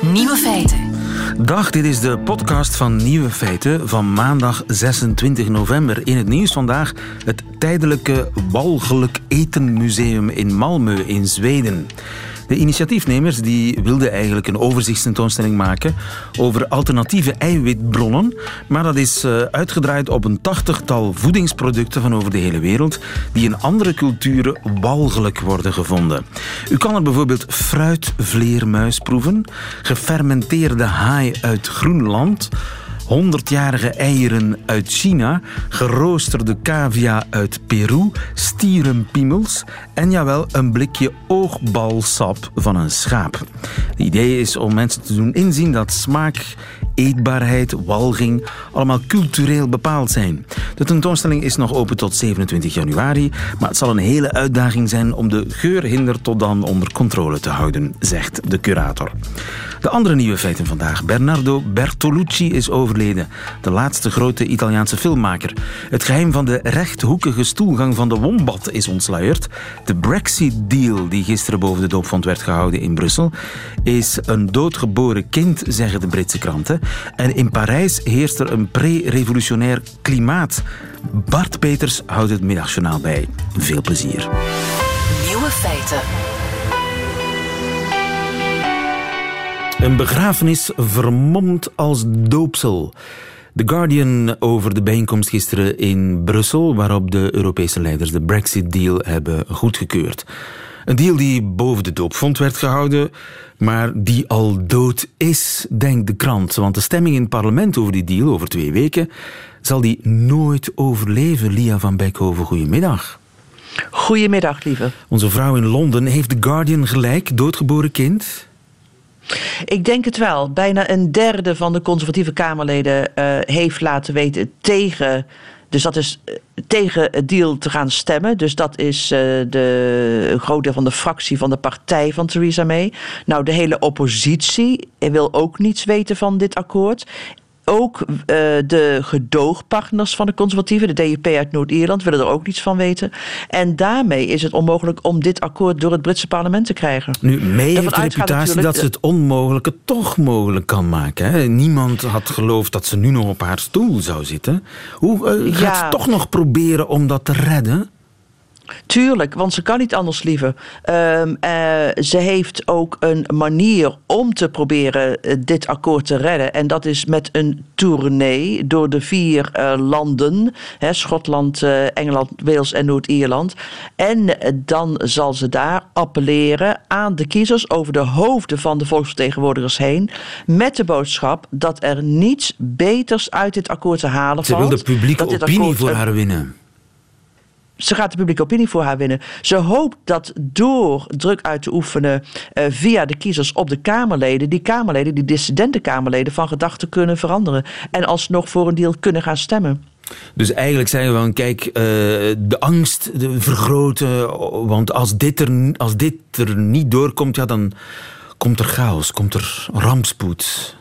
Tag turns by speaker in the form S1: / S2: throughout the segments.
S1: Nieuwe feiten.
S2: Dag, dit is de podcast van Nieuwe Feiten van maandag 26 november. In het nieuws vandaag het tijdelijke Walgelijk Etenmuseum in Malmö in Zweden. De initiatiefnemers die wilden eigenlijk een overzichtstentoonstelling maken over alternatieve eiwitbronnen, maar dat is eh, uitgedraaid op een tachtigtal voedingsproducten van over de hele wereld die in andere culturen walgelijk worden gevonden. U kan er bijvoorbeeld fruitvleermuis proeven, gefermenteerde haai uit Groenland, 100-jarige eieren uit China, geroosterde cavia uit Peru, stierenpiemels en jawel, een blikje oogbalsap van een schaap. Het idee is om mensen te doen inzien dat smaak, eetbaarheid, walging allemaal cultureel bepaald zijn. De tentoonstelling is nog open tot 27 januari, maar het zal een hele uitdaging zijn om de geurhinder tot dan onder controle te houden, zegt de curator. De andere nieuwe feiten vandaag. Bernardo Bertolucci is overleden. De laatste grote Italiaanse filmmaker. Het geheim van de rechthoekige stoelgang van de Wombat is ontsluierd. De Brexit-deal die gisteren boven de doopvond werd gehouden in Brussel is een doodgeboren kind, zeggen de Britse kranten. En in Parijs heerst er een pre-revolutionair klimaat. Bart Peters houdt het middagjournaal bij. Veel plezier.
S1: Nieuwe feiten.
S2: Een begrafenis vermomd als doopsel. The Guardian over de bijeenkomst gisteren in Brussel, waarop de Europese leiders de Brexit-deal hebben goedgekeurd. Een deal die boven de doopvond werd gehouden, maar die al dood is, denkt de krant. Want de stemming in het parlement over die deal, over twee weken, zal die nooit overleven. Lia van Beckhoven, goedemiddag.
S3: Goedemiddag, lieve.
S2: Onze vrouw in Londen heeft The Guardian gelijk, doodgeboren kind.
S3: Ik denk het wel. Bijna een derde van de conservatieve Kamerleden uh, heeft laten weten tegen. Dus dat is uh, tegen het deal te gaan stemmen. Dus dat is uh, de, een groot deel van de fractie van de partij van Theresa May. Nou, de hele oppositie wil ook niets weten van dit akkoord ook uh, de gedoogpartners van de conservatieven, de DUP uit Noord-Ierland, willen er ook niets van weten. En daarmee is het onmogelijk om dit akkoord door het Britse parlement te krijgen.
S2: Nu, May heeft de reputatie dat ze het onmogelijke toch mogelijk kan maken. Hè? Niemand had geloofd dat ze nu nog op haar stoel zou zitten. Hoe uh, gaat ja. ze toch nog proberen om dat te redden?
S3: Tuurlijk, want ze kan niet anders liever. Um, uh, ze heeft ook een manier om te proberen uh, dit akkoord te redden. En dat is met een tournee door de vier uh, landen: hè, Schotland, Engeland, Wales en Noord-Ierland. En dan zal ze daar appelleren aan de kiezers over de hoofden van de volksvertegenwoordigers heen. Met de boodschap dat er niets beters uit dit akkoord te halen
S2: ze
S3: valt.
S2: Ze wil de publieke opinie voor haar winnen
S3: ze gaat de publieke opinie voor haar winnen. Ze hoopt dat door druk uit te oefenen uh, via de kiezers op de Kamerleden, die Kamerleden, die dissidente Kamerleden, van gedachten kunnen veranderen. En alsnog voor een deal kunnen gaan stemmen.
S2: Dus eigenlijk zeggen we van, kijk, uh, de angst de vergroten. Want als dit, er, als dit er niet doorkomt, ja, dan komt er chaos, komt er rampspoed.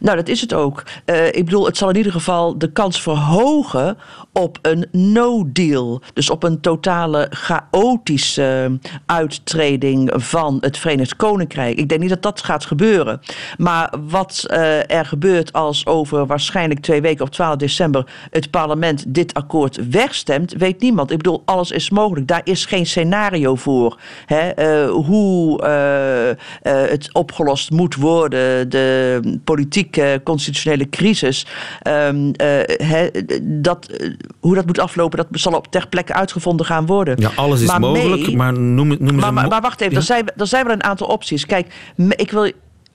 S3: Nou, dat is het ook. Uh, ik bedoel, het zal in ieder geval de kans verhogen op een no-deal. Dus op een totale chaotische uittreding van het Verenigd Koninkrijk. Ik denk niet dat dat gaat gebeuren. Maar wat uh, er gebeurt als over waarschijnlijk twee weken op 12 december het parlement dit akkoord wegstemt, weet niemand. Ik bedoel, alles is mogelijk. Daar is geen scenario voor. Hè? Hoe het opgelost moet worden, de politieke constitutionele crisis. Um, he, dat, hoe dat moet aflopen, dat zal op ter plekke uitgevonden gaan worden.
S2: Ja, alles is
S3: maar
S2: mogelijk,
S3: mee,
S2: maar noem, noem
S3: maar, maar, maar wacht even, ja? er, zijn, er zijn wel een aantal opties. Kijk, ik wil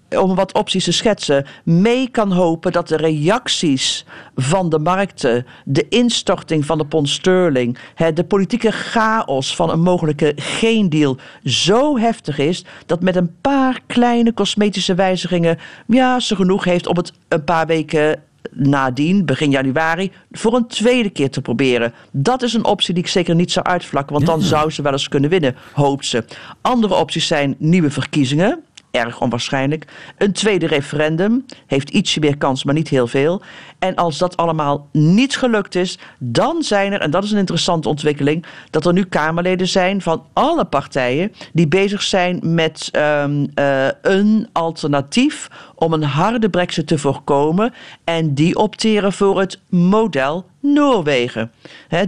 S3: om wat opties te schetsen, mee kan hopen dat de reacties van de markten, de instorting van de pond sterling, de politieke chaos van een mogelijke geen deal zo heftig is dat met een paar kleine cosmetische wijzigingen ja, ze genoeg heeft om het een paar weken nadien, begin januari, voor een tweede keer te proberen. Dat is een optie die ik zeker niet zou uitvlakken, want dan zou ze wel eens kunnen winnen, hoopt ze. Andere opties zijn nieuwe verkiezingen erg onwaarschijnlijk. Een tweede referendum heeft ietsje meer kans, maar niet heel veel. En als dat allemaal niet gelukt is, dan zijn er, en dat is een interessante ontwikkeling, dat er nu Kamerleden zijn van alle partijen die bezig zijn met um, uh, een alternatief om een harde brexit te voorkomen. En die opteren voor het model Noorwegen.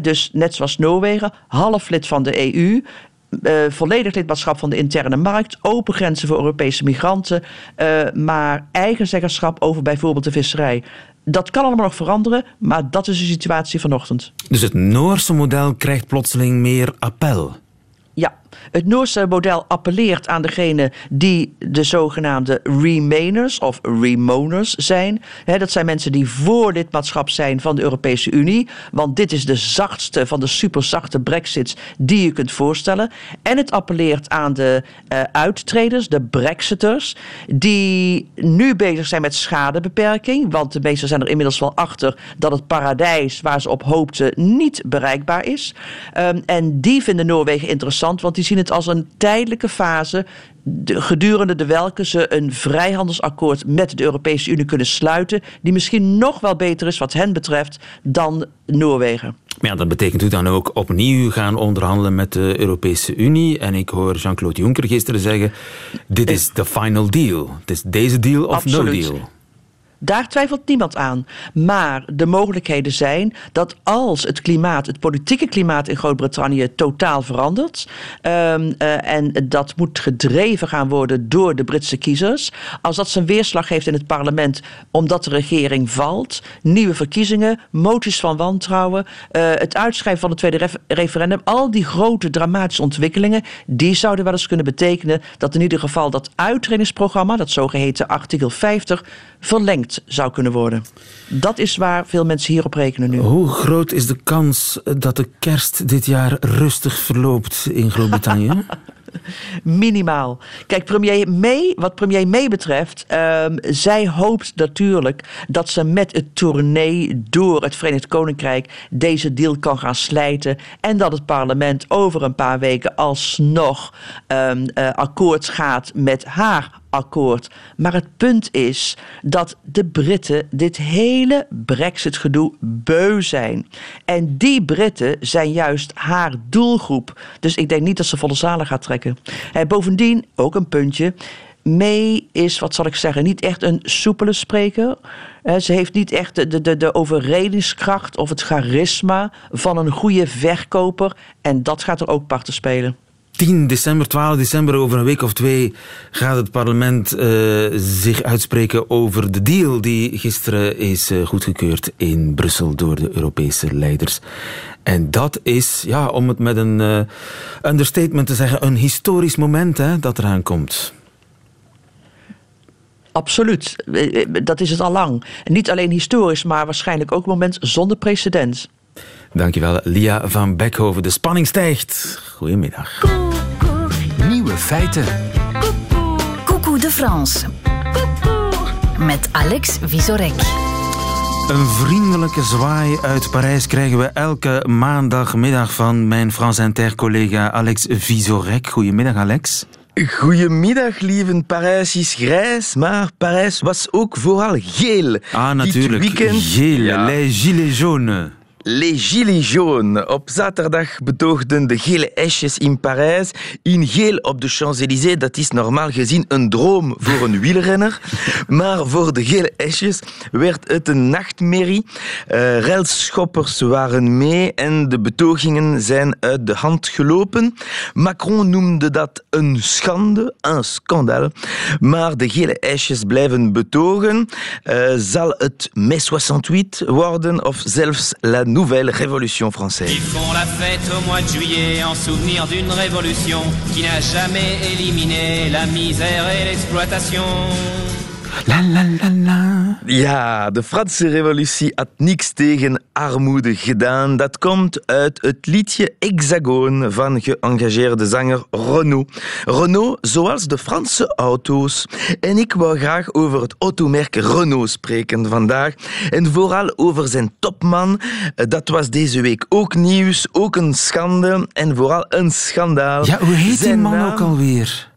S3: dus net zoals Noorwegen, half lid van de EU. Uh, volledig lidmaatschap van de interne markt, open grenzen voor Europese migranten, uh, maar eigen zeggenschap over bijvoorbeeld de visserij. Dat kan allemaal nog veranderen, maar dat is de situatie vanochtend.
S2: Dus het Noorse model krijgt plotseling meer appel.
S3: Het Noorse model appelleert aan degene die de zogenaamde Remainers of Remoners zijn. dat zijn mensen die voor lidmaatschap zijn van de Europese Unie. Want dit is de zachtste van de superzachte brexits die je kunt voorstellen. En het appelleert aan de uh, uittreders, de brexiters, die nu bezig zijn met schadebeperking. Want de meesten zijn er inmiddels wel achter dat het paradijs waar ze op hoopten niet bereikbaar is. Um, en die vinden Noorwegen interessant, want die zien het als een tijdelijke fase de, gedurende de welke ze een vrijhandelsakkoord met de Europese Unie kunnen sluiten, die misschien nog wel beter is wat hen betreft dan Noorwegen.
S2: Maar ja, dat betekent u dan ook opnieuw gaan onderhandelen met de Europese Unie. En ik hoor Jean-Claude Juncker gisteren zeggen: dit is de final deal. Het is deze deal of
S3: Absoluut.
S2: no deal.
S3: Daar twijfelt niemand aan. Maar de mogelijkheden zijn dat als het klimaat, het politieke klimaat in Groot-Brittannië totaal verandert. Um, uh, en dat moet gedreven gaan worden door de Britse kiezers. Als dat zijn weerslag heeft in het parlement omdat de regering valt. Nieuwe verkiezingen, moties van wantrouwen. Uh, het uitschrijven van het tweede ref referendum. Al die grote dramatische ontwikkelingen. Die zouden wel eens kunnen betekenen dat in ieder geval dat uittredingsprogramma, dat zogeheten artikel 50, verlengd zou kunnen worden. Dat is waar veel mensen hier op rekenen nu.
S2: Hoe groot is de kans dat de kerst dit jaar rustig verloopt in Groot-Brittannië?
S3: Minimaal. Kijk, premier May, wat premier May betreft, um, zij hoopt natuurlijk dat ze met het tournee door het Verenigd Koninkrijk deze deal kan gaan slijten en dat het parlement over een paar weken alsnog um, uh, akkoord gaat met haar akkoord. Maar het punt is dat de Britten dit hele Brexit-gedoe beu zijn. En die Britten zijn juist haar doelgroep. Dus ik denk niet dat ze volle zalen gaat trekken. Hey, bovendien, ook een puntje. May is, wat zal ik zeggen, niet echt een soepele spreker. Ze heeft niet echt de, de, de overredingskracht of het charisma van een goede verkoper. En dat gaat er ook parten spelen.
S2: 10 december, 12 december, over een week of twee, gaat het parlement uh, zich uitspreken over de deal die gisteren is uh, goedgekeurd in Brussel door de Europese leiders. En dat is, ja, om het met een uh, understatement te zeggen, een historisch moment hè, dat eraan komt.
S3: Absoluut, dat is het al lang. Niet alleen historisch, maar waarschijnlijk ook een moment zonder precedent.
S2: Dankjewel, Lia van Beckhoven. De spanning stijgt. Goedemiddag.
S1: Nieuwe feiten. Coucou de France. Met Alex Visorek.
S2: Een vriendelijke zwaai uit Parijs krijgen we elke maandagmiddag van mijn France Inter-collega Alex Visorek. Goedemiddag, Alex.
S4: Goedemiddag, lieve. Parijs is grijs, maar Parijs was ook vooral geel.
S2: Ah, natuurlijk.
S4: Dit weekend,
S2: geel, ja. les gilets jaunes.
S4: Les Gilets jaunes. Op zaterdag betoogden de gele esjes in Parijs. In geel op de Champs-Élysées, dat is normaal gezien een droom voor een wielrenner. Maar voor de gele esjes werd het een nachtmerrie. Uh, Relschoppers waren mee en de betogingen zijn uit de hand gelopen. Macron noemde dat een schande, een schandaal. Maar de gele esjes blijven betogen. Uh, zal het mai 68 worden of zelfs la nouvelle révolution française.
S5: Ils font la fête au mois de juillet en souvenir d'une révolution qui n'a jamais éliminé la misère et l'exploitation.
S2: La la la la.
S4: Ja, de Franse revolutie had niks tegen armoede gedaan. Dat komt uit het liedje Hexagoon van geëngageerde zanger Renault. Renault, zoals de Franse auto's. En ik wou graag over het automerk Renault spreken vandaag. En vooral over zijn topman. Dat was deze week ook nieuws, ook een schande. En vooral een schandaal.
S2: Ja, hoe heet
S4: zijn
S2: die man
S4: naam...
S2: ook alweer?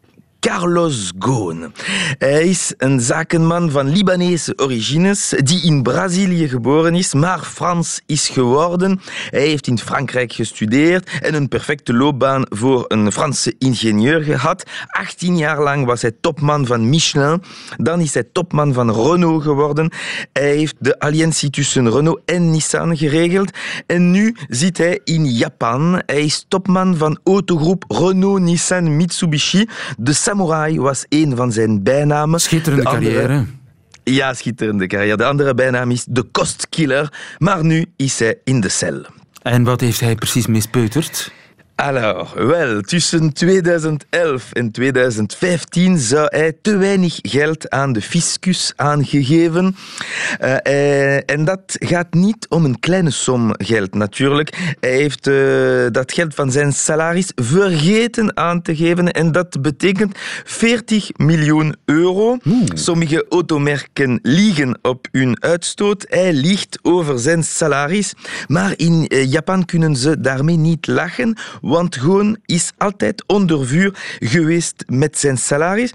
S4: Carlos Ghosn. Hij is een zakenman van Libanese origines die in Brazilië geboren is, maar Frans is geworden. Hij heeft in Frankrijk gestudeerd en een perfecte loopbaan voor een Franse ingenieur gehad. 18 jaar lang was hij topman van Michelin. Dan is hij topman van Renault geworden. Hij heeft de alliantie tussen Renault en Nissan geregeld. En nu zit hij in Japan. Hij is topman van autogroep Renault, Nissan, Mitsubishi. De samurai was een van zijn bijnamen.
S2: Schitterende carrière.
S4: Ja, schitterende carrière. De andere bijnaam is de kostkiller. Maar nu is hij in de cel.
S2: En wat heeft hij precies mispeuterd?
S4: Alors, wel, tussen 2011 en 2015 zou hij te weinig geld aan de fiscus aangegeven. Uh, en dat gaat niet om een kleine som geld natuurlijk. Hij heeft uh, dat geld van zijn salaris vergeten aan te geven en dat betekent 40 miljoen euro. Oeh. Sommige automerken liegen op hun uitstoot. Hij liegt over zijn salaris. Maar in Japan kunnen ze daarmee niet lachen want Goon is altijd onder vuur geweest met zijn salaris.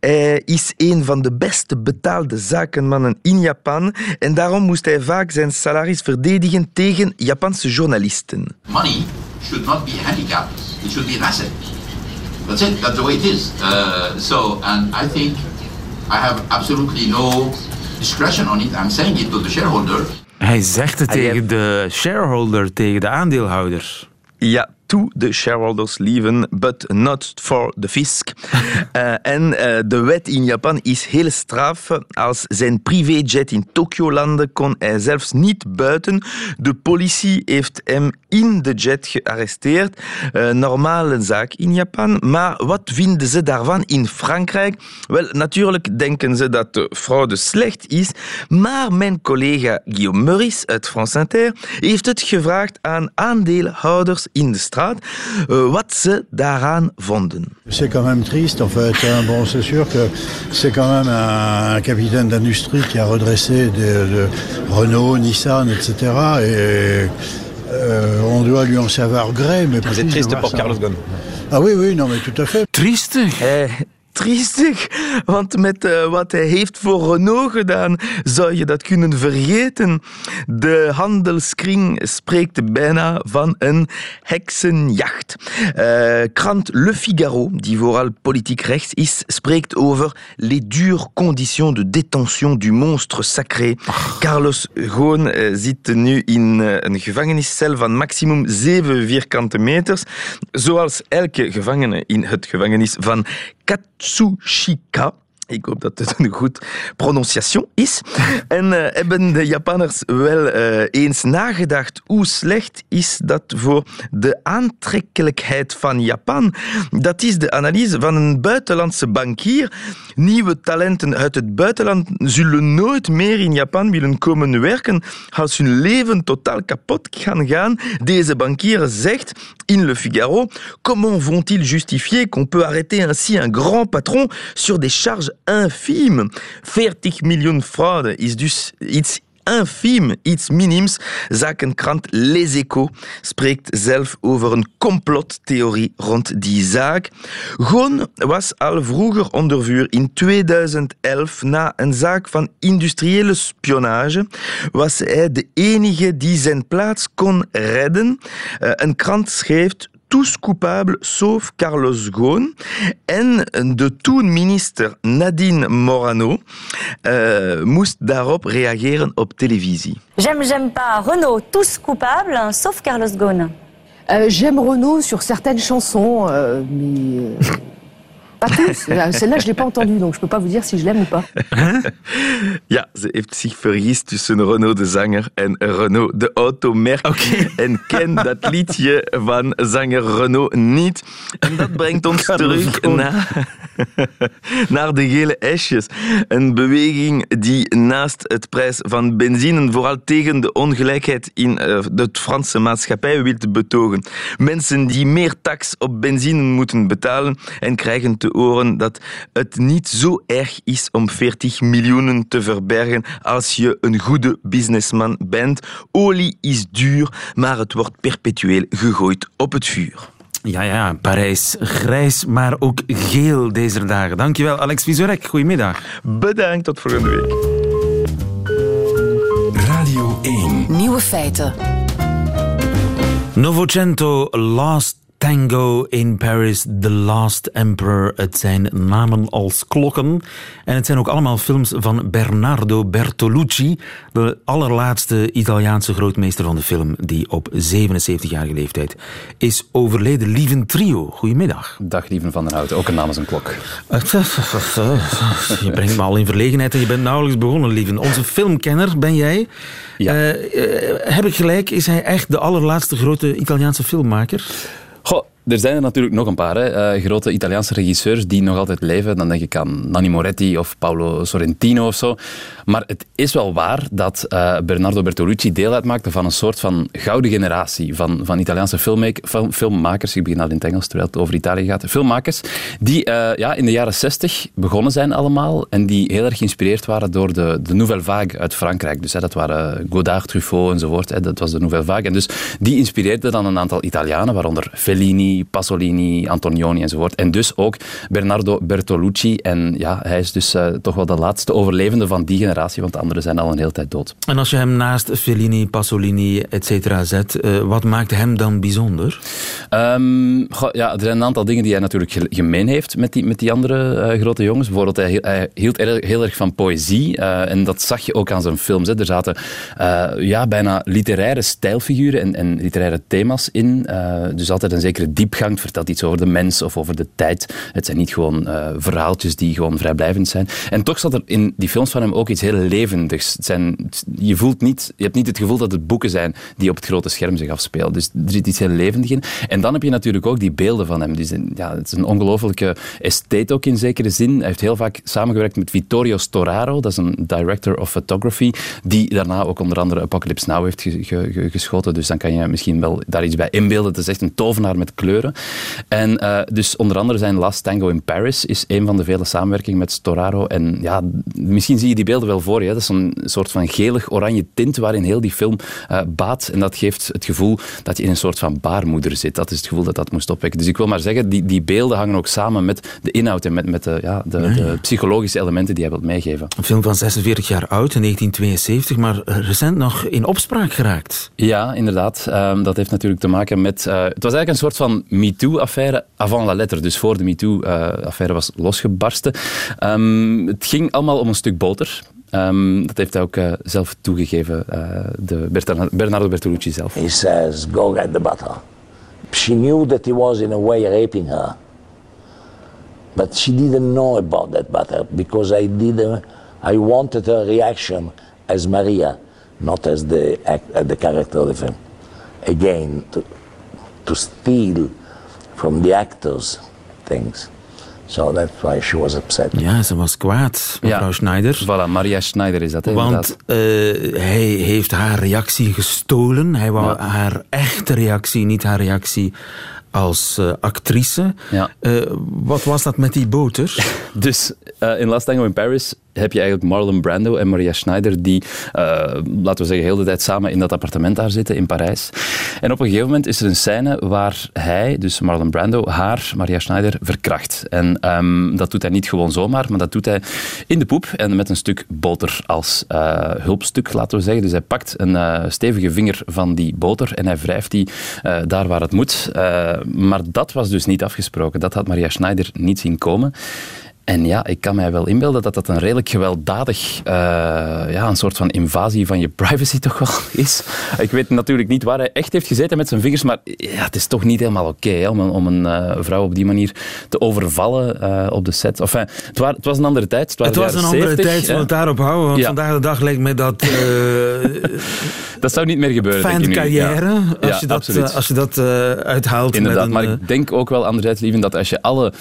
S4: Hij is een van de beste betaalde zakenmannen in Japan en daarom moest hij vaak zijn salaris verdedigen tegen Japanse journalisten.
S6: Money should not be a handicap. It should be an asset. That's it. That's the way it is. Uh, so, and I think I have absolutely no discretion on it. I'm saying it to the shareholder.
S2: Hij zegt het tegen de shareholder, tegen de aandeelhouder.
S4: Ja, to the shareholders leaven, but not for the fisc. uh, en uh, de wet in Japan is heel straf. Als zijn privéjet in Tokio landde, kon hij zelfs niet buiten. De politie heeft hem in de jet gearresteerd. Uh, normale zaak in Japan. Maar wat vinden ze daarvan in Frankrijk? Wel, natuurlijk denken ze dat de fraude slecht is. Maar mijn collega Guillaume Meurice uit France Inter heeft het gevraagd aan aandeelhouders in de straat wat ze daaraan vonden.
S7: C'est quand même triste, en fait. Bon, c'est sûr que c'est quand même un, capitaine d'industrie qui a redressé de, de Renault, Nissan, etc. Et euh, on doit lui en savoir gré. Mais
S8: Vous êtes triste pour Carlos Ghosn
S7: Ah oui, oui, non, mais tout à fait.
S2: Triestig.
S4: Eh, triestig, want met uh, wat hij heeft voor Renault gedaan, zou je dat kunnen vergeten. De handelskring spreekt bijna van een heksenjacht. Uh, krant Le Figaro, die vooral politiek rechts is, spreekt over les dures conditions de détention du monstre sacré. Carlos Ghosn uh, zit nu in een gevangeniscel van maximum 7 vierkante meters, zoals elke gevangene in het gevangenis van Katsushika. Ik hoop dat het een goed pronunciation is. En uh, hebben de Japanners wel uh, eens nagedacht hoe slecht is dat voor de aantrekkelijkheid van Japan? Dat is de analyse van een buitenlandse bankier. Nieuwe talenten uit het buitenland zullen nooit meer in Japan willen komen werken als hun leven totaal kapot kan gaan. Deze bankier zegt in Le Figaro Comment vont-ils justifier qu'on peut arrêter ainsi un grand patron sur des charges infime. 40 miljoen fraude is dus iets infiem, iets minims. Zakenkrant Les Echos spreekt zelf over een complottheorie rond die zaak. Gon was al vroeger onder vuur in 2011 na een zaak van industriële spionage. Was hij de enige die zijn plaats kon redden. Een krant schreef tous coupables sauf Carlos Ghosn. En de toen minister Nadine Morano uh, moest daarop reageren op televisie.
S9: J'aime, j'aime pas Renault, tous coupables sauf Carlos Ghosn.
S10: Euh, j'aime Renault sur certaines chansons, euh, mais... Euh... Pas tous. Celle-là, je ne l'ai pas entendue, donc je ne peux pas vous dire si je l'aime ou pas.
S4: Ja, ze heeft zich vergist tussen Renault de zanger en Renault de automerk.
S2: Okay.
S4: En ken dat liedje van zanger Renault niet. En dat brengt ons terug naar, naar de gele esjes. Een beweging die naast het prijs van benzine vooral tegen de ongelijkheid in de Franse maatschappij wil betogen. Mensen die meer tax op benzine moeten betalen en krijgen te oren dat het niet zo erg is om 40 miljoenen te verbergen als je een goede businessman bent. Olie is duur, maar het wordt perpetueel gegooid op het vuur.
S2: Ja, ja, Parijs. Grijs, maar ook geel deze dagen. Dankjewel, Alex Vizorek. Goedemiddag.
S4: Bedankt, tot volgende week.
S1: Radio 1. Nieuwe feiten.
S2: Novocento, Last Tango in Paris, The Last Emperor. Het zijn namen als klokken. En het zijn ook allemaal films van Bernardo Bertolucci, de allerlaatste Italiaanse grootmeester van de film, die op 77-jarige leeftijd is overleden. Lieven Trio, goedemiddag.
S8: Dag Lieven van der Houten, ook een namens een klok.
S2: Je brengt me al in verlegenheid en je bent nauwelijks begonnen, Lieven. Onze filmkenner ben jij.
S8: Ja.
S2: Eh, eh, heb ik gelijk? Is hij echt de allerlaatste grote Italiaanse filmmaker?
S8: Er zijn er natuurlijk nog een paar hè. Eh, grote Italiaanse regisseurs die nog altijd leven. Dan denk ik aan Nanni Moretti of Paolo Sorrentino of zo. Maar het is wel waar dat eh, Bernardo Bertolucci deel uitmaakte van een soort van gouden generatie van, van Italiaanse film- filmmakers. Ik begin al in het Engels terwijl het over Italië gaat. Filmmakers die eh, ja, in de jaren 60 begonnen zijn allemaal en die heel erg geïnspireerd waren door de, de Nouvelle Vague uit Frankrijk. Dus dat waren Godard, Truffaut enzovoort. Hè, dat was de Nouvelle Vague. En dus die inspireerden dan een aantal Italianen, waaronder Fellini, Pasolini, Antonioni enzovoort. En dus ook Bernardo Bertolucci. En ja, hij is dus eh, toch wel de laatste overlevende van die generatie, want de anderen zijn al een hele tijd dood.
S2: En als je hem naast Fellini, Pasolini, et cetera zet, eh, wat maakt hem dan bijzonder?
S8: Ehm, goh, ja, er zijn een aantal dingen die hij natuurlijk ge- gemeen heeft met die, met die andere eh, grote jongens. Bijvoorbeeld, hij, hield- hij hield erg- heel erg van poëzie. en dat zag je ook aan zijn films. Hè. Er zaten ja, bijna literaire stijlfiguren en, en literaire thema's in. Dus altijd een zekere diepgang. Het vertelt iets over de mens of over de tijd. Het zijn niet gewoon eh, verhaaltjes die gewoon vrijblijvend zijn. En toch zat er in die films van hem ook iets heel levendigs. Het zijn, je, voelt niet, je hebt niet het gevoel dat het boeken zijn die op het grote scherm zich afspelen. Dus er zit iets heel levendig in. En dan heb je natuurlijk ook die beelden van hem. Zijn, ja, het is een ongelofelijke estate ook in zekere zin. Hij heeft heel vaak samengewerkt met Vittorio Storaro, dat is een director of photography, die daarna ook onder andere Apocalypse Now heeft ge- ge- ge- geschoten. Dus dan kan je misschien wel daar iets bij inbeelden. Het is echt een tovenaar met kleuren. En eh, dus onder andere zijn Last Tango in Paris is een van de vele samenwerkingen met Storaro. En ja, misschien zie je die beelden wel voor je. hè. Dat is een soort van gelig-oranje tint waarin heel die film eh, baat. En dat geeft het gevoel dat je in een soort van baarmoeder zit. Dat is het gevoel dat dat moest opwekken. Dus ik wil maar zeggen, die, die beelden hangen ook samen met de inhoud en met, met de, ja, de, de psychologische elementen die hij wilt meegeven.
S2: Een film van 46 jaar oud, in 1972, maar recent nog in opspraak geraakt.
S8: Ja, inderdaad. Ehm, dat heeft natuurlijk te maken met... eh, het was eigenlijk een soort van MeToo-affaire avant la lettre. Dus voor de MeToo-affaire was losgebarsten. Ehm, het ging allemaal om een stuk boter. Ehm, dat heeft hij ook eh, zelf toegegeven, eh, de Bernardo Bertolucci zelf.
S11: He says, go get the butter. She knew that he was in a way raping her. But she didn't know about that butter because I didn't, I wanted her reaction as Maria, not as the, act, uh, the character of the film. Again, to steal from the actors things. So that's why she was upset.
S2: Ja, ze was kwaad, mevrouw Schneider.
S8: Voilà, Maria Schneider is dat, hè,
S2: Want eh, hij heeft haar reactie gestolen. Hij wou haar echte reactie, niet haar reactie als eh, actrice.
S8: Ja.
S2: Eh, wat was dat met die boter?
S8: Dus eh, in Last Tango in Paris heb je eigenlijk Marlon Brando en Maria Schneider die, eh, laten we zeggen, heel de tijd samen in dat appartement daar zitten in Parijs. En op een gegeven moment is er een scène waar hij, dus Marlon Brando, haar, Maria Schneider, verkracht. En ehm, dat doet hij niet gewoon zomaar, maar dat doet hij in de poep en met een stuk boter als eh, hulpstuk, laten we zeggen. Dus hij pakt een eh, stevige vinger van die boter en hij wrijft die daar waar het moet. Maar dat was dus niet afgesproken. Dat had Maria Schneider niet zien komen. En ja, ik kan mij wel inbeelden dat dat een redelijk gewelddadig, eh, ja, een soort van invasie van je privacy toch wel is. Ik weet natuurlijk niet waar hij echt heeft gezeten met zijn vingers, maar ja, het is toch niet helemaal oké om, een- om een eh, vrouw op die manier te overvallen eh, op de set. Enfin, het, het was een andere tijd. Het,
S2: Het was een andere
S8: 70,
S2: tijd, zullen we het daarop houden? Want
S8: Ja.
S2: vandaag de dag lijkt mij dat
S8: Dat zou niet meer gebeuren.
S2: fijne
S8: denk ik
S2: carrière,
S8: Ja.
S2: als,
S8: Ja,
S2: je dat, als je dat uithaalt.
S8: Inderdaad,
S2: met
S8: maar
S2: een,
S8: ik denk ook wel anderzijds, Lieven, dat als je alle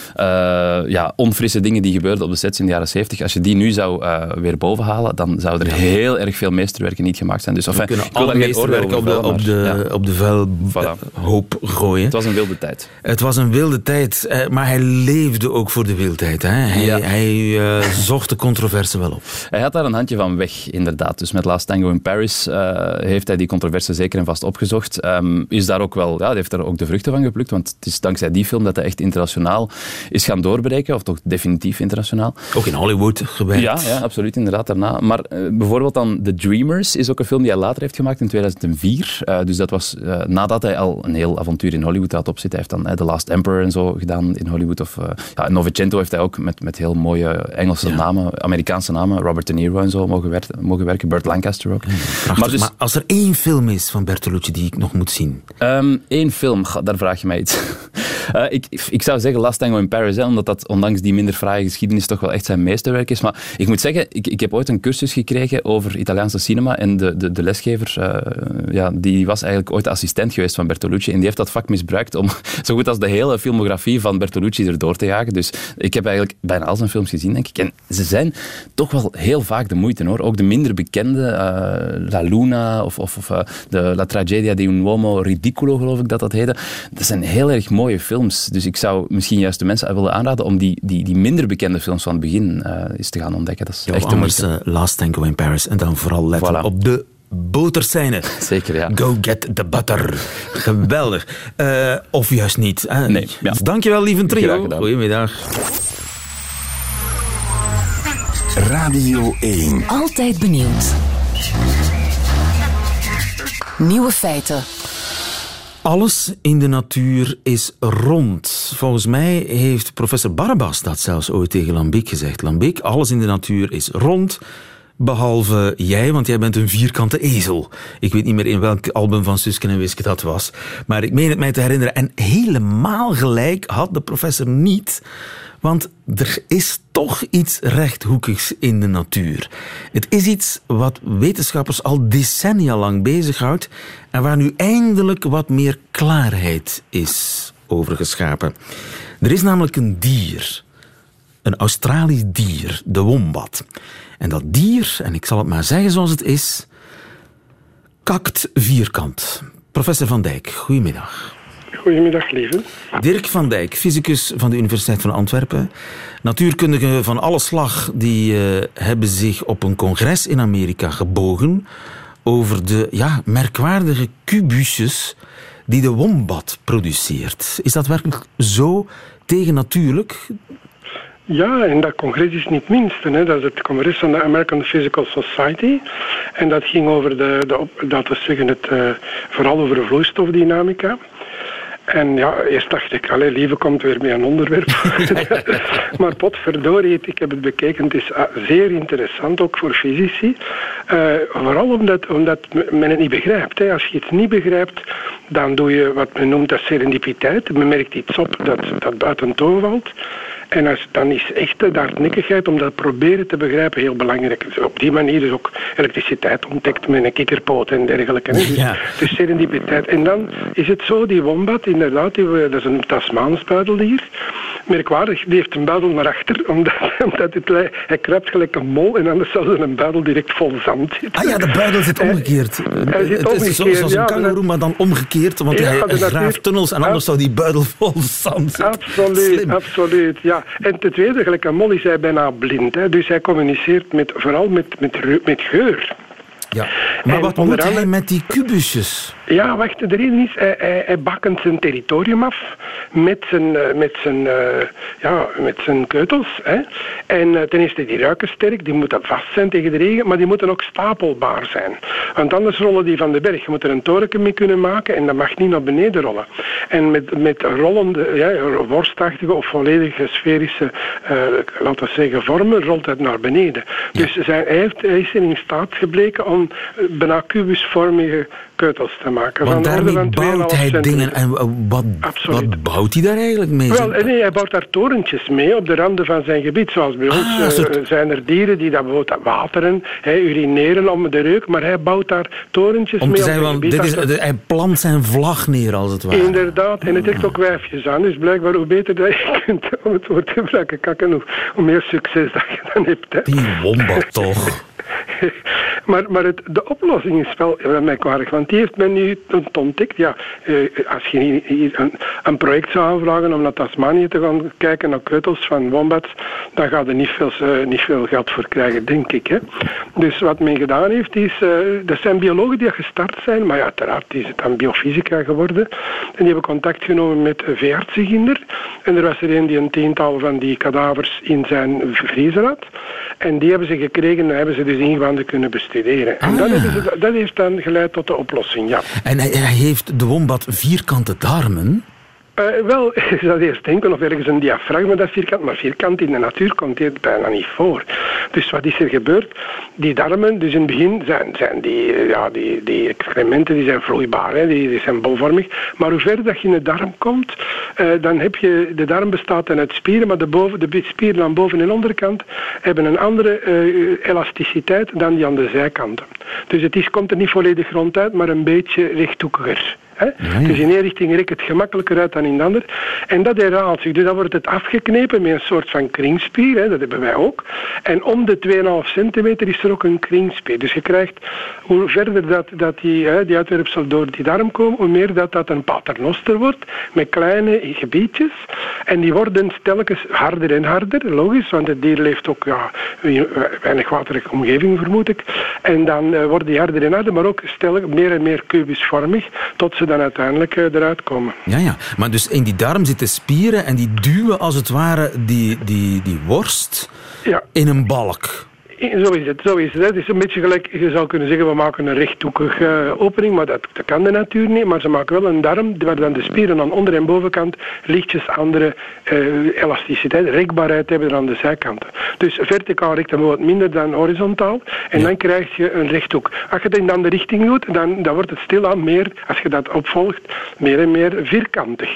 S8: ja, onfrisse dingen dingen die gebeurden op de sets in de jaren 70, als je die nu zou uh, weer bovenhalen, dan zou er heel erg veel meesterwerken niet gemaakt zijn. Dus
S2: we kunnen alle meesterwerken op de, op de, ja. op de vuilhoop gooien.
S8: Het was een wilde tijd.
S2: Het was een wilde tijd, eh, maar hij leefde ook voor de wildheid. Hè? Hij, ja. hij uh, zocht de controverse wel op.
S8: Hij had daar een handje van weg, inderdaad. Dus met Last Tango in Paris uh, heeft hij die controverse zeker en vast opgezocht. Um, is daar ook wel, ja, hij heeft daar ook de vruchten van geplukt, want het is dankzij die film dat hij echt internationaal is gaan doorbreken, of toch definitief internationaal.
S2: Ook in Hollywood gewerkt.
S8: Ja, ja absoluut, inderdaad, daarna. Maar uh, bijvoorbeeld dan The Dreamers is ook een film die hij later heeft gemaakt in 2004. Uh, dus dat was uh, nadat hij al een heel avontuur in Hollywood had opzitten. Hij heeft dan The Last Emperor en zo gedaan in Hollywood. Of, ja, Novecento heeft hij ook met, met heel mooie Engelse ja. namen, Amerikaanse namen, Robert De Niro en zo mogen, wer mogen werken. Burt Lancaster ook.
S2: Maar, dus, maar, als er één film is van Bertolucci die ik nog moet zien?
S8: Um, één film, daar vraag je mij iets. Ik, ik zou zeggen Last Tango in Paris, hè, omdat dat ondanks die minder fraaie geschiedenis toch wel echt zijn meesterwerk is. Maar ik moet zeggen, ik, heb ooit een cursus gekregen over Italiaanse cinema en de, de, de lesgever, uh, ja, die was eigenlijk ooit assistent geweest van Bertolucci en die heeft dat vak misbruikt om zo goed als de hele filmografie van Bertolucci erdoor te jagen. Dus ik heb eigenlijk bijna al zijn films gezien, denk ik. En ze zijn toch wel heel vaak de moeite, hoor. Ook de minder bekende, uh, La Luna of, of, of de La Tragedia di un uomo ridicolo, geloof ik dat dat heette. Dat zijn heel erg mooie films. Dus ik zou misschien juist de mensen willen aanraden om die, die, die bekende films van het begin uh, eens te gaan ontdekken. Dat is
S2: ja,
S8: echt
S2: anders uh, Last Tango in Paris. En dan vooral letten voilà. op de boterscène.
S8: Zeker, ja.
S2: Go get the butter. Geweldig. Uh, of juist niet. Hè?
S8: Nee. Ja.
S2: Dankjewel, lieve trio. Goedemiddag.
S1: Radio 1. Altijd benieuwd. Nieuwe feiten.
S2: Alles in de natuur is rond. Volgens mij heeft professor Barbas dat zelfs ooit tegen Lambiek gezegd. Lambiek, alles in de natuur is rond. Behalve jij, want jij bent een vierkante ezel. Ik weet niet meer in welk album van Susken en Wiske dat was. Maar ik meen het mij te herinneren. En helemaal gelijk had de professor niet. Want er is toch iets rechthoekigs in de natuur. Het is iets wat wetenschappers al decennia lang bezighoudt en waar nu eindelijk wat meer klaarheid is over geschapen. Er is namelijk een dier, een Australisch dier, de wombat. En dat dier, en ik zal het maar zeggen zoals het is, kakt vierkant. Professor Van Dijk, goedemiddag.
S12: Goedemiddag, lieve.
S2: Dirk van Dijk, fysicus van de Universiteit van Antwerpen. Natuurkundigen van alle slag die uh, hebben zich op een congres in Amerika gebogen over de ja, merkwaardige kubusjes die de wombat produceert. Is dat werkelijk zo tegennatuurlijk?
S12: Ja, en dat congres is niet minste. Hè. Dat is het congres van de American Physical Society. En dat ging over de, de dat we zeggen het, uh, vooral over vloeistofdynamica. En ja, eerst dacht ik, allee, lieve komt weer met een onderwerp. maar potverdorie, ik heb het bekeken. Het is ah, zeer interessant, ook voor fysici. Uh, vooral omdat, omdat men het niet begrijpt. Hè. Als je iets niet begrijpt, dan doe je wat men noemt als serendipiteit. Men merkt iets op dat, dat buiten toon valt. En als, dan is echt de hardnekkigheid om dat proberen te begrijpen heel belangrijk. Dus op die manier is ook elektriciteit ontdekt met een kikkerpoot en dergelijke. Dus, ja. dus serendipiteit. En dan is het zo, die wombat, inderdaad, die, dat is een Tasmaans buideldier. Merkwaardig, die heeft een buidel naar achter, omdat, omdat het, hij kruipt gelijk een mol en anders zou een buidel direct vol zand zitten.
S2: Ah ja, de buidel zit omgekeerd.
S12: Hij, zit
S2: het
S12: omgekeerd,
S2: is zoals een kangoeroe, maar dan omgekeerd, want ja, hij graaft tunnels en anders zou die buidel vol zand zitten.
S12: Absoluut, Slim. absoluut, ja. En ten tweede, gelijk aan Molly, is hij bijna blind. Hè? Dus hij communiceert met, vooral met, met, met geur.
S2: Ja. Maar en wat moet hij met die kubusjes?
S12: Ja, wacht, de reden is, hij, hij, hij bakkent zijn territorium af met zijn, met zijn, uh, ja, met zijn keutels. Hè. En uh, ten eerste, die ruiken sterk, die moeten vast zijn tegen de regen, maar die moeten ook stapelbaar zijn. Want anders rollen die van de berg. Je moet er een toren mee kunnen maken en dat mag niet naar beneden rollen. En met, met rollende, ja, worstachtige of volledige sferische, uh, laten we zeggen, vormen, rolt het naar beneden. Ja. Dus zijn, hij, heeft, hij is in staat gebleken om om eh, bijna kubusvormige keutels te maken.
S2: Want
S12: van
S2: daarmee
S12: van 2,5
S2: bouwt hij
S12: centimeter.
S2: dingen. En uh, wat, wat bouwt hij daar eigenlijk mee?
S12: Wel, eh, nee, hij bouwt daar torentjes mee op de randen van zijn gebied. Zoals bij ons
S2: Ah,
S12: eh,
S2: soort-
S12: zijn er dieren die dat bijvoorbeeld wateren, hè, urineren om de reuk, maar hij bouwt daar torentjes
S2: Om
S12: mee
S2: te
S12: op zijn gebied.
S2: dit is,
S12: Dat-
S2: hij plant zijn vlag neer, als het ware.
S12: Inderdaad, en het trekt ook wijfjes aan. Dus blijkbaar hoe beter dat je kunt om het woord te gebruiken, kakken, hoe, hoe meer succes dat je dan hebt. Hè.
S2: Die wombat toch.
S12: Maar, maar het, de oplossing is wel wel merkwaardig, want die heeft men nu ont- ontdekt. Ja, eh, als je een, een project zou aanvragen om naar Tasmanië te gaan kijken naar keutels van wombats, dan gaat er niet veel, eh, niet veel geld voor krijgen, denk ik. Hè. Dus wat men gedaan heeft, is, eh dat zijn biologen die gestart zijn, maar ja, uiteraard is het dan biofysica geworden. En die hebben contact genomen met veeartsenginder. En er was er een die een tiental van die kadavers in zijn vriezer had. En die hebben ze gekregen en hebben ze dus ingewanden kunnen bestuderen. En dat, hebben ze, dat heeft dan geleid tot de oplossing, ja.
S2: En hij, hij heeft de wombat vierkante darmen.
S12: Eh, wel, je zou eerst denken of ergens een diafragma dat vierkant, maar vierkant in de natuur komt dit bijna niet voor. Dus wat is er gebeurd? Die darmen, dus in het begin zijn, zijn die, eh, ja, die, die excrementen die zijn vloeibaar, hè, die, zijn bolvormig. Maar hoe verder dat je in de darm komt, eh, dan heb je, de darm bestaat dan uit spieren, maar de, boven, de spieren aan boven- en onderkant hebben een andere elasticiteit dan die aan de zijkanten. Dus het is, komt er niet volledig ronduit, maar een beetje rechthoekiger. Hè? Dus in één richting rekt het gemakkelijker uit dan in de ander. En dat herhaalt zich. Dus dan wordt het afgeknepen met een soort van kringspier. Hè? Dat hebben wij ook. En om de 2,5 centimeter is er ook een kringspier. Dus je krijgt, hoe verder dat, dat die, hè, die uitwerpsel door die darm komen, hoe meer dat dat een paternoster wordt. Met kleine gebiedjes. En die worden telkens harder en harder. Logisch, want het dier leeft ook ja, in een weinig waterige omgeving, vermoed ik. En dan eh, worden die harder en harder, maar ook stel, meer en meer kubusvormig. Tot ze dan uiteindelijk eh, eruit komen.
S2: Ja, ja. Maar dus in die darm zitten spieren en die duwen als het ware die, die, die worst
S12: Ja.
S2: in een balk.
S12: Zo is het, zo is het. Het is een beetje gelijk, je zou kunnen zeggen, we maken een rechthoekige eh, opening, maar dat, dat kan de natuur niet. Maar ze maken wel een darm waar dan de spieren aan onder- en bovenkant lichtjes andere eh, elasticiteit, rekbaarheid hebben dan aan de zijkanten. Dus verticaal rekt dan wat minder dan horizontaal en dan krijg je een rechthoek. Als je het in de andere richting doet, dan, dan wordt het stilaan meer, als je dat opvolgt, meer en meer vierkantig.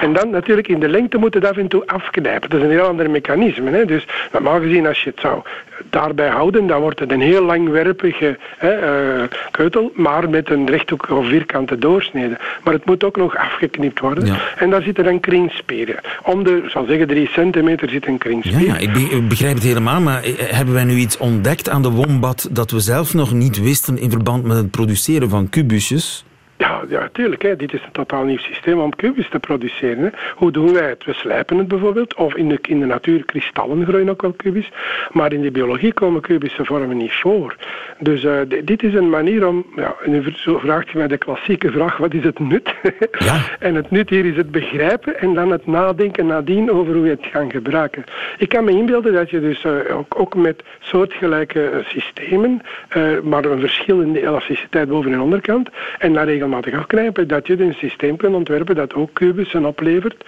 S12: En dan natuurlijk in de lengte moet het af en toe afknijpen. Dat is een heel ander mechanisme. Hè? Dus normaal gezien, als je het zou daarbij houden, dan wordt het een heel langwerpige hè, eh, keutel, maar met een rechthoekige of vierkante doorsnede. Maar het moet ook nog afgeknipt worden.
S2: Ja.
S12: En daar zitten dan kringspieren. Om de, zal zeggen, drie centimeter zit een kringspier.
S2: ja, ik be- ik begrijp het helemaal, maar eh, hebben wij nu iets ontdekt aan de wombat dat we zelf nog niet wisten in verband met het produceren van kubusjes?
S12: Ja, ja, tuurlijk. Hè. Dit is een totaal nieuw systeem om kubus te produceren. Hè. Hoe doen wij het? We slijpen het bijvoorbeeld. Of in de, in de natuur, kristallen groeien ook wel kubus. Maar in de biologie komen kubische vormen niet voor. Dus eh, dit is een manier om... Ja, nu zo vraagt je mij de klassieke vraag, wat is het nut? en het nut hier is het begrijpen en dan het nadenken nadien over hoe je het gaat gebruiken. Ik kan me inbeelden dat je dus eh, ook, ook met soortgelijke eh, systemen, maar een verschil in de elasticiteit boven- en onderkant, en dan regelmatig afknijpen, dat je een systeem kunt ontwerpen dat ook kubussen oplevert.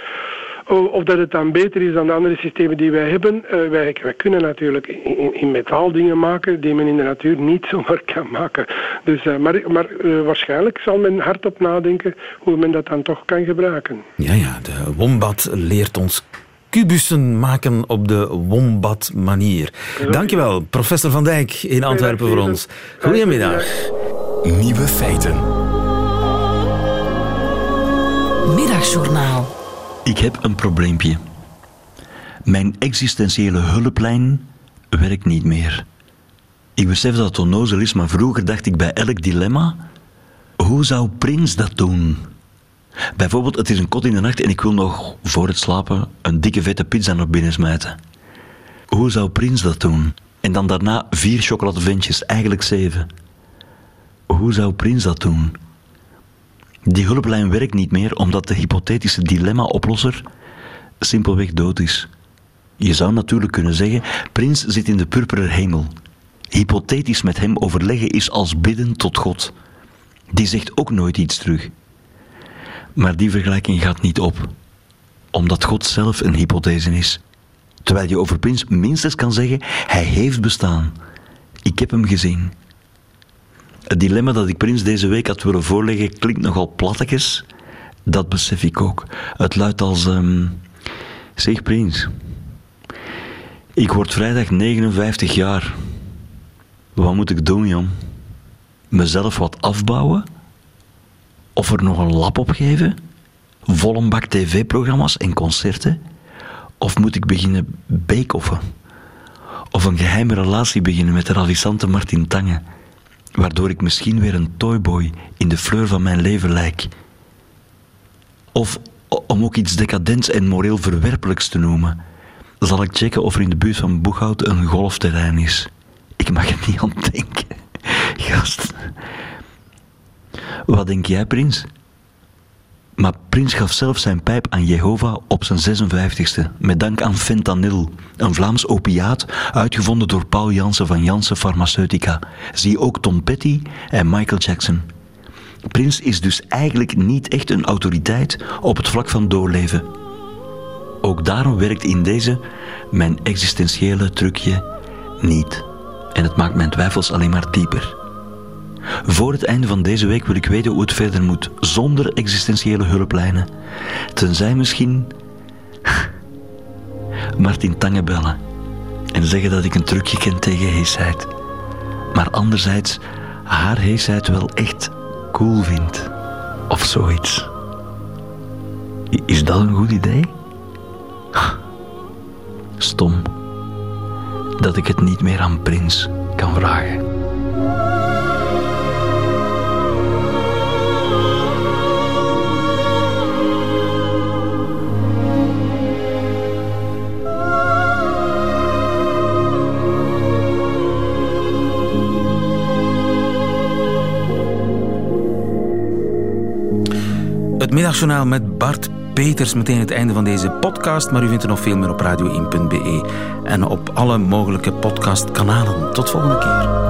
S12: O- Of dat het dan beter is dan de andere systemen die wij hebben. Eh, wij, wij kunnen natuurlijk in, metaal dingen maken die men in de natuur niet zomaar kan maken. Dus, eh, maar maar eh, waarschijnlijk zal men hardop nadenken hoe men dat dan toch kan gebruiken.
S2: Ja, ja, de wombat leert ons kubussen maken op de wombat-manier. Dankjewel, professor Van Dijk in Antwerpen voor ons. Goedemiddag.
S1: Nieuwe feiten. Middagjournaal.
S13: Ik heb een probleempje. Mijn existentiële hulplijn werkt niet meer. Ik besef dat het onnozel is, maar vroeger dacht ik bij elk dilemma: hoe zou Prins dat doen? Bijvoorbeeld, het is een kot in de nacht en ik wil nog voor het slapen een dikke vette pizza naar binnen smijten. Hoe zou Prins dat doen? En dan daarna vier chocoladeventjes, eigenlijk zeven. Hoe zou Prins dat doen? Die hulplijn werkt niet meer omdat de hypothetische dilemma-oplosser simpelweg dood is. Je zou natuurlijk kunnen zeggen: Prins zit in de purperen hemel. Hypothetisch met hem overleggen is als bidden tot God. Die zegt ook nooit iets terug. Maar die vergelijking gaat niet op, omdat God zelf een hypothese is. Terwijl je over Prins minstens kan zeggen: Hij heeft bestaan. Ik heb hem gezien. Het dilemma dat ik Prins deze week had willen voorleggen klinkt nogal plattekes. Dat besef ik ook. Het luidt als... ehm, zeg Prins, ik word vrijdag 59 jaar. Wat moet ik doen, Jan? Mezelf wat afbouwen? Of er nog een lap op geven? Vol een bak tv-programma's en concerten? Of moet ik beginnen bake-offen? Of een geheime relatie beginnen met de ravissante Martin Tange, waardoor ik misschien weer een toyboy in de fleur van mijn leven lijk? Of om ook iets decadents en moreel verwerpelijks te noemen, zal ik checken of er in de buurt van Boeghout een golfterrein is. Ik mag er niet aan denken. Gast. Wat denk jij, Prins? Maar Prins gaf zelf zijn pijp aan Jehovah op zijn 56e, met dank aan fentanyl, een Vlaams opiaat uitgevonden door Paul Jansen van Janssen Pharmaceutica. Zie ook Tom Petty en Michael Jackson. Prins is dus eigenlijk niet echt een autoriteit op het vlak van doorleven. Ook daarom werkt in deze mijn existentiële trucje niet. En het maakt mijn twijfels alleen maar dieper. Voor het einde van deze week wil ik weten hoe het verder moet, zonder existentiële hulplijnen. Tenzij misschien Martin Tange bellen en zeggen dat ik een trucje ken tegen heesheid. Maar anderzijds haar heesheid wel echt cool vindt. Of zoiets. Is dat een goed idee? Stom. Dat ik het niet meer aan Prins kan vragen.
S2: Middagjournaal met Bart Peters. Meteen het einde van deze podcast. Maar u vindt er nog veel meer op radio1.be. En op alle mogelijke podcastkanalen. Tot volgende keer.